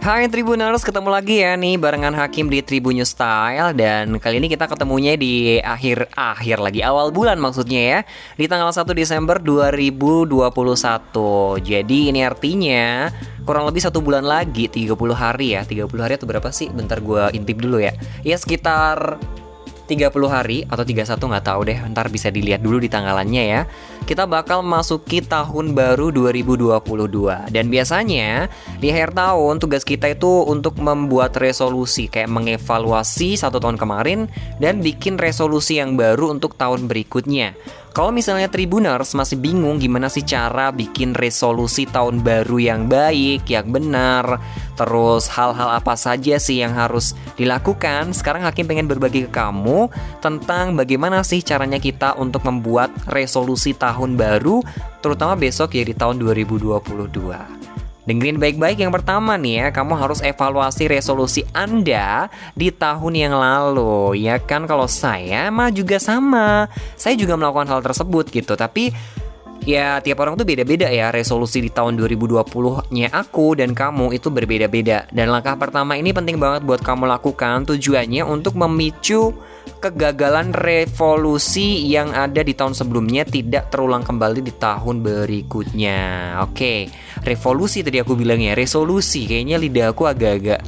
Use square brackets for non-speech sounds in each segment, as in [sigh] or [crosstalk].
Hai Tribuners, ketemu lagi ya nih barengan Hakim di Tribun Style. Dan kali ini kita ketemunya di akhir-akhir lagi, awal bulan maksudnya ya. Di tanggal 1 Desember 2021 Jadi ini artinya kurang lebih satu bulan lagi, 30 hari ya. 30 hari atau berapa sih? Bentar gue intip dulu ya. Ya sekitar 30 hari atau 31 nggak tahu deh. Ntar bisa dilihat dulu di tanggalannya ya. Kita bakal masuki tahun baru 2022 dan biasanya di akhir tahun tugas kita itu untuk membuat resolusi. Kayak mengevaluasi satu tahun kemarin dan bikin resolusi yang baru untuk tahun berikutnya kalau misalnya Tribuners masih bingung gimana sih cara bikin resolusi tahun baru yang baik, yang benar, terus hal-hal apa saja sih yang harus dilakukan, sekarang Hakim pengen berbagi ke kamu tentang bagaimana sih caranya kita untuk membuat resolusi tahun baru, terutama besok ya di tahun 2022. Dengerin baik-baik yang pertama nih ya, kamu harus evaluasi resolusi Anda di tahun yang lalu. Ya kan kalau saya mah juga sama. Saya juga melakukan hal tersebut gitu, tapi ya tiap orang tuh beda-beda ya resolusi di tahun 2020-nya aku dan kamu itu berbeda-beda. Dan langkah pertama ini penting banget buat kamu lakukan tujuannya untuk memicu kegagalan revolusi yang ada di tahun sebelumnya tidak terulang kembali di tahun berikutnya. Oke, revolusi tadi aku bilang ya, resolusi. Kayaknya lidah aku agak-agak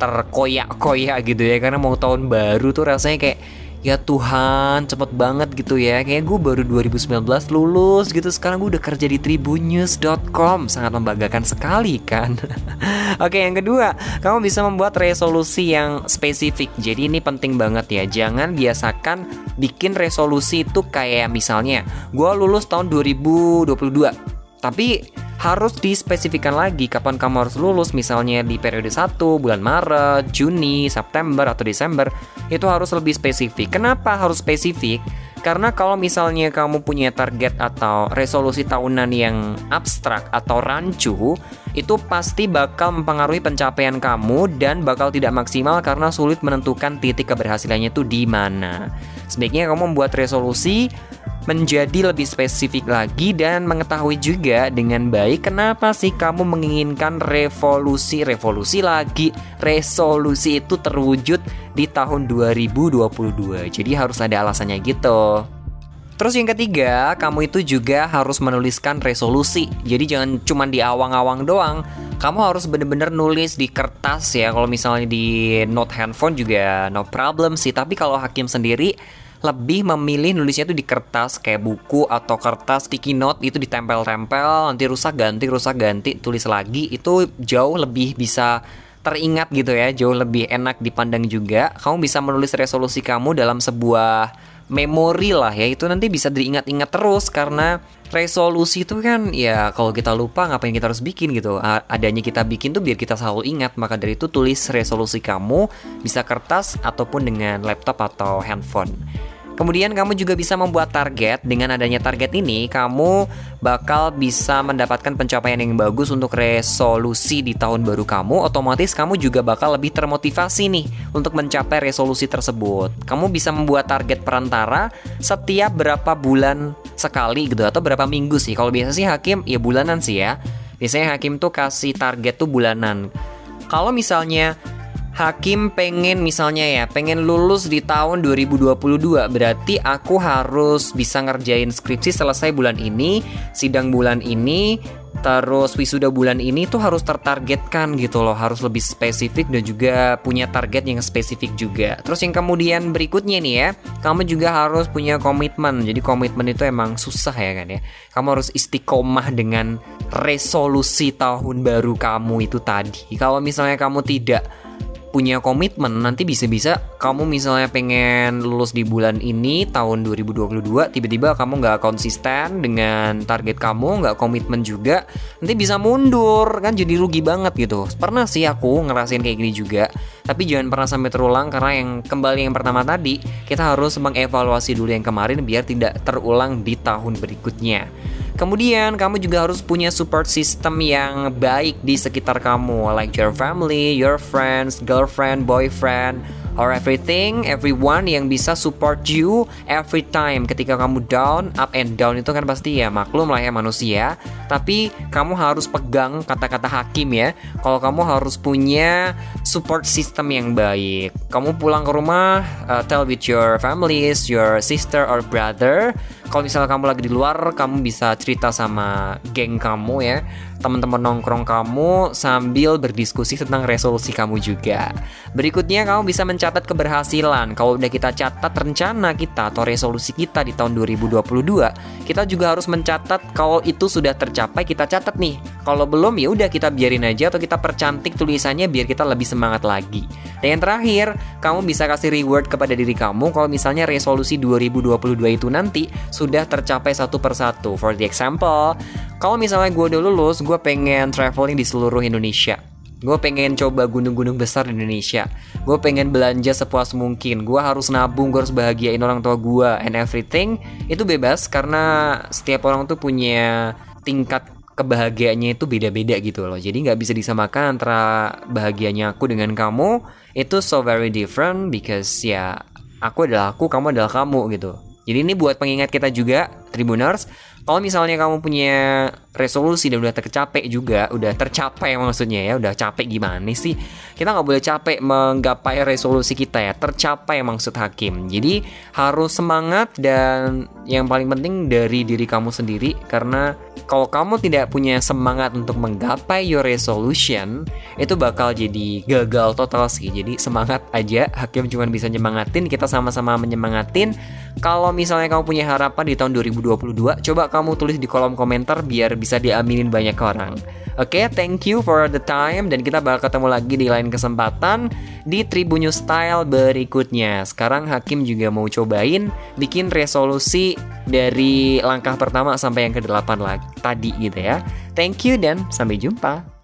terkoyak-koyak gitu ya karena mau tahun baru tuh rasanya kayak ya Tuhan cepet banget gitu ya. Kayak gue baru 2019 lulus gitu sekarang gue udah kerja di tribunnews.com sangat membanggakan sekali kan? [laughs] Oke yang kedua kamu bisa membuat resolusi yang spesifik. Jadi ini penting banget ya jangan biasakan bikin resolusi itu kayak misalnya gue lulus tahun 2022 tapi harus dispesifikan lagi kapan kamu harus lulus misalnya di periode 1 bulan Maret, Juni, September atau Desember itu harus lebih spesifik. Kenapa harus spesifik? Karena kalau misalnya kamu punya target atau resolusi tahunan yang abstrak atau rancu, itu pasti bakal mempengaruhi pencapaian kamu dan bakal tidak maksimal karena sulit menentukan titik keberhasilannya itu di mana. Sebaiknya kamu membuat resolusi menjadi lebih spesifik lagi dan mengetahui juga dengan baik kenapa sih kamu menginginkan revolusi revolusi lagi resolusi itu terwujud di tahun 2022 jadi harus ada alasannya gitu Terus yang ketiga, kamu itu juga harus menuliskan resolusi. Jadi jangan cuma di awang-awang doang. Kamu harus bener-bener nulis di kertas ya. Kalau misalnya di note handphone juga no problem sih. Tapi kalau hakim sendiri lebih memilih nulisnya itu di kertas kayak buku atau kertas sticky note itu ditempel-tempel nanti rusak ganti rusak ganti tulis lagi itu jauh lebih bisa teringat gitu ya jauh lebih enak dipandang juga. Kamu bisa menulis resolusi kamu dalam sebuah memori lah ya itu nanti bisa diingat-ingat terus karena resolusi itu kan ya kalau kita lupa ngapain kita harus bikin gitu. Adanya kita bikin tuh biar kita selalu ingat maka dari itu tulis resolusi kamu bisa kertas ataupun dengan laptop atau handphone Kemudian kamu juga bisa membuat target. Dengan adanya target ini, kamu bakal bisa mendapatkan pencapaian yang bagus untuk resolusi di tahun baru kamu. Otomatis kamu juga bakal lebih termotivasi nih untuk mencapai resolusi tersebut. Kamu bisa membuat target perantara setiap berapa bulan sekali gitu atau berapa minggu sih. Kalau biasa sih hakim ya bulanan sih ya. Biasanya hakim tuh kasih target tuh bulanan. Kalau misalnya Hakim pengen misalnya ya, pengen lulus di tahun 2022 Berarti aku harus bisa ngerjain skripsi selesai bulan ini Sidang bulan ini Terus wisuda bulan ini tuh harus tertargetkan gitu loh. Harus lebih spesifik dan juga punya target yang spesifik juga. Terus yang kemudian berikutnya nih ya Kamu juga harus punya komitmen. Jadi komitmen itu emang susah ya kan ya. Kamu harus istiqomah dengan resolusi tahun baru kamu itu tadi. Kalau misalnya kamu tidak punya komitmen nanti bisa-bisa kamu misalnya pengen lulus di bulan ini tahun 2022 tiba-tiba kamu nggak konsisten dengan target kamu nggak komitmen juga nanti bisa mundur kan jadi rugi banget gitu. Pernah sih aku ngerasain kayak gini juga tapi jangan pernah sampai terulang karena yang kembali yang pertama tadi kita harus mengevaluasi dulu yang kemarin biar tidak terulang di tahun berikutnya Kemudian kamu juga harus punya support system yang baik di sekitar kamu, like your family, your friends, girlfriend, boyfriend, or everything, everyone yang bisa support you every time ketika kamu down, up and down itu kan pasti ya maklum lah ya manusia. Tapi kamu harus pegang kata-kata hakim ya. Kalau kamu harus punya support system yang baik. Kamu pulang ke rumah, uh, tell with your families, your sister or brother kalau misalnya kamu lagi di luar kamu bisa cerita sama geng kamu ya. Teman-teman nongkrong kamu sambil berdiskusi tentang resolusi kamu juga. Berikutnya kamu bisa mencatat keberhasilan. Kalau udah kita catat rencana kita atau resolusi kita di tahun 2022 kita juga harus mencatat kalau itu sudah tercapai kita catat nih kalau belum ya udah kita biarin aja atau kita percantik tulisannya biar kita lebih semangat lagi dan yang terakhir kamu bisa kasih reward kepada diri kamu kalau misalnya resolusi 2022 itu nanti sudah tercapai satu persatu. For the example, kalau misalnya gue udah lulus, gue pengen traveling di seluruh Indonesia. Gue pengen coba gunung-gunung besar di Indonesia. Gue pengen belanja sepuas mungkin. Gue harus nabung, gue harus bahagiain orang tua gue and everything. Itu bebas karena setiap orang tuh punya tingkat kebahagiaannya itu beda-beda gitu loh. Jadi nggak bisa disamakan antara bahagianya aku dengan kamu. Itu so very different because ya aku adalah aku, kamu adalah kamu gitu. Jadi ini buat pengingat kita juga, Tribuners, kalau misalnya kamu punya resolusi dan udah tercapai juga, udah tercapai maksudnya ya, udah capek gimana sih? Kita nggak boleh capek menggapai resolusi kita ya, tercapai maksud hakim. Jadi harus semangat dan yang paling penting dari diri kamu sendiri karena kalau kamu tidak punya semangat untuk menggapai your resolution, itu bakal jadi gagal total sih. Jadi semangat aja, hakim cuma bisa nyemangatin, kita sama-sama menyemangatin. Kalau misalnya kamu punya harapan di tahun 2022, coba kamu tulis di kolom komentar biar bisa diaminin banyak orang. Oke, okay, thank you for the time dan kita bakal ketemu lagi di lain kesempatan di Tribun Style berikutnya. Sekarang Hakim juga mau cobain bikin resolusi dari langkah pertama sampai yang ke-8 lagi tadi gitu ya. Thank you dan sampai jumpa.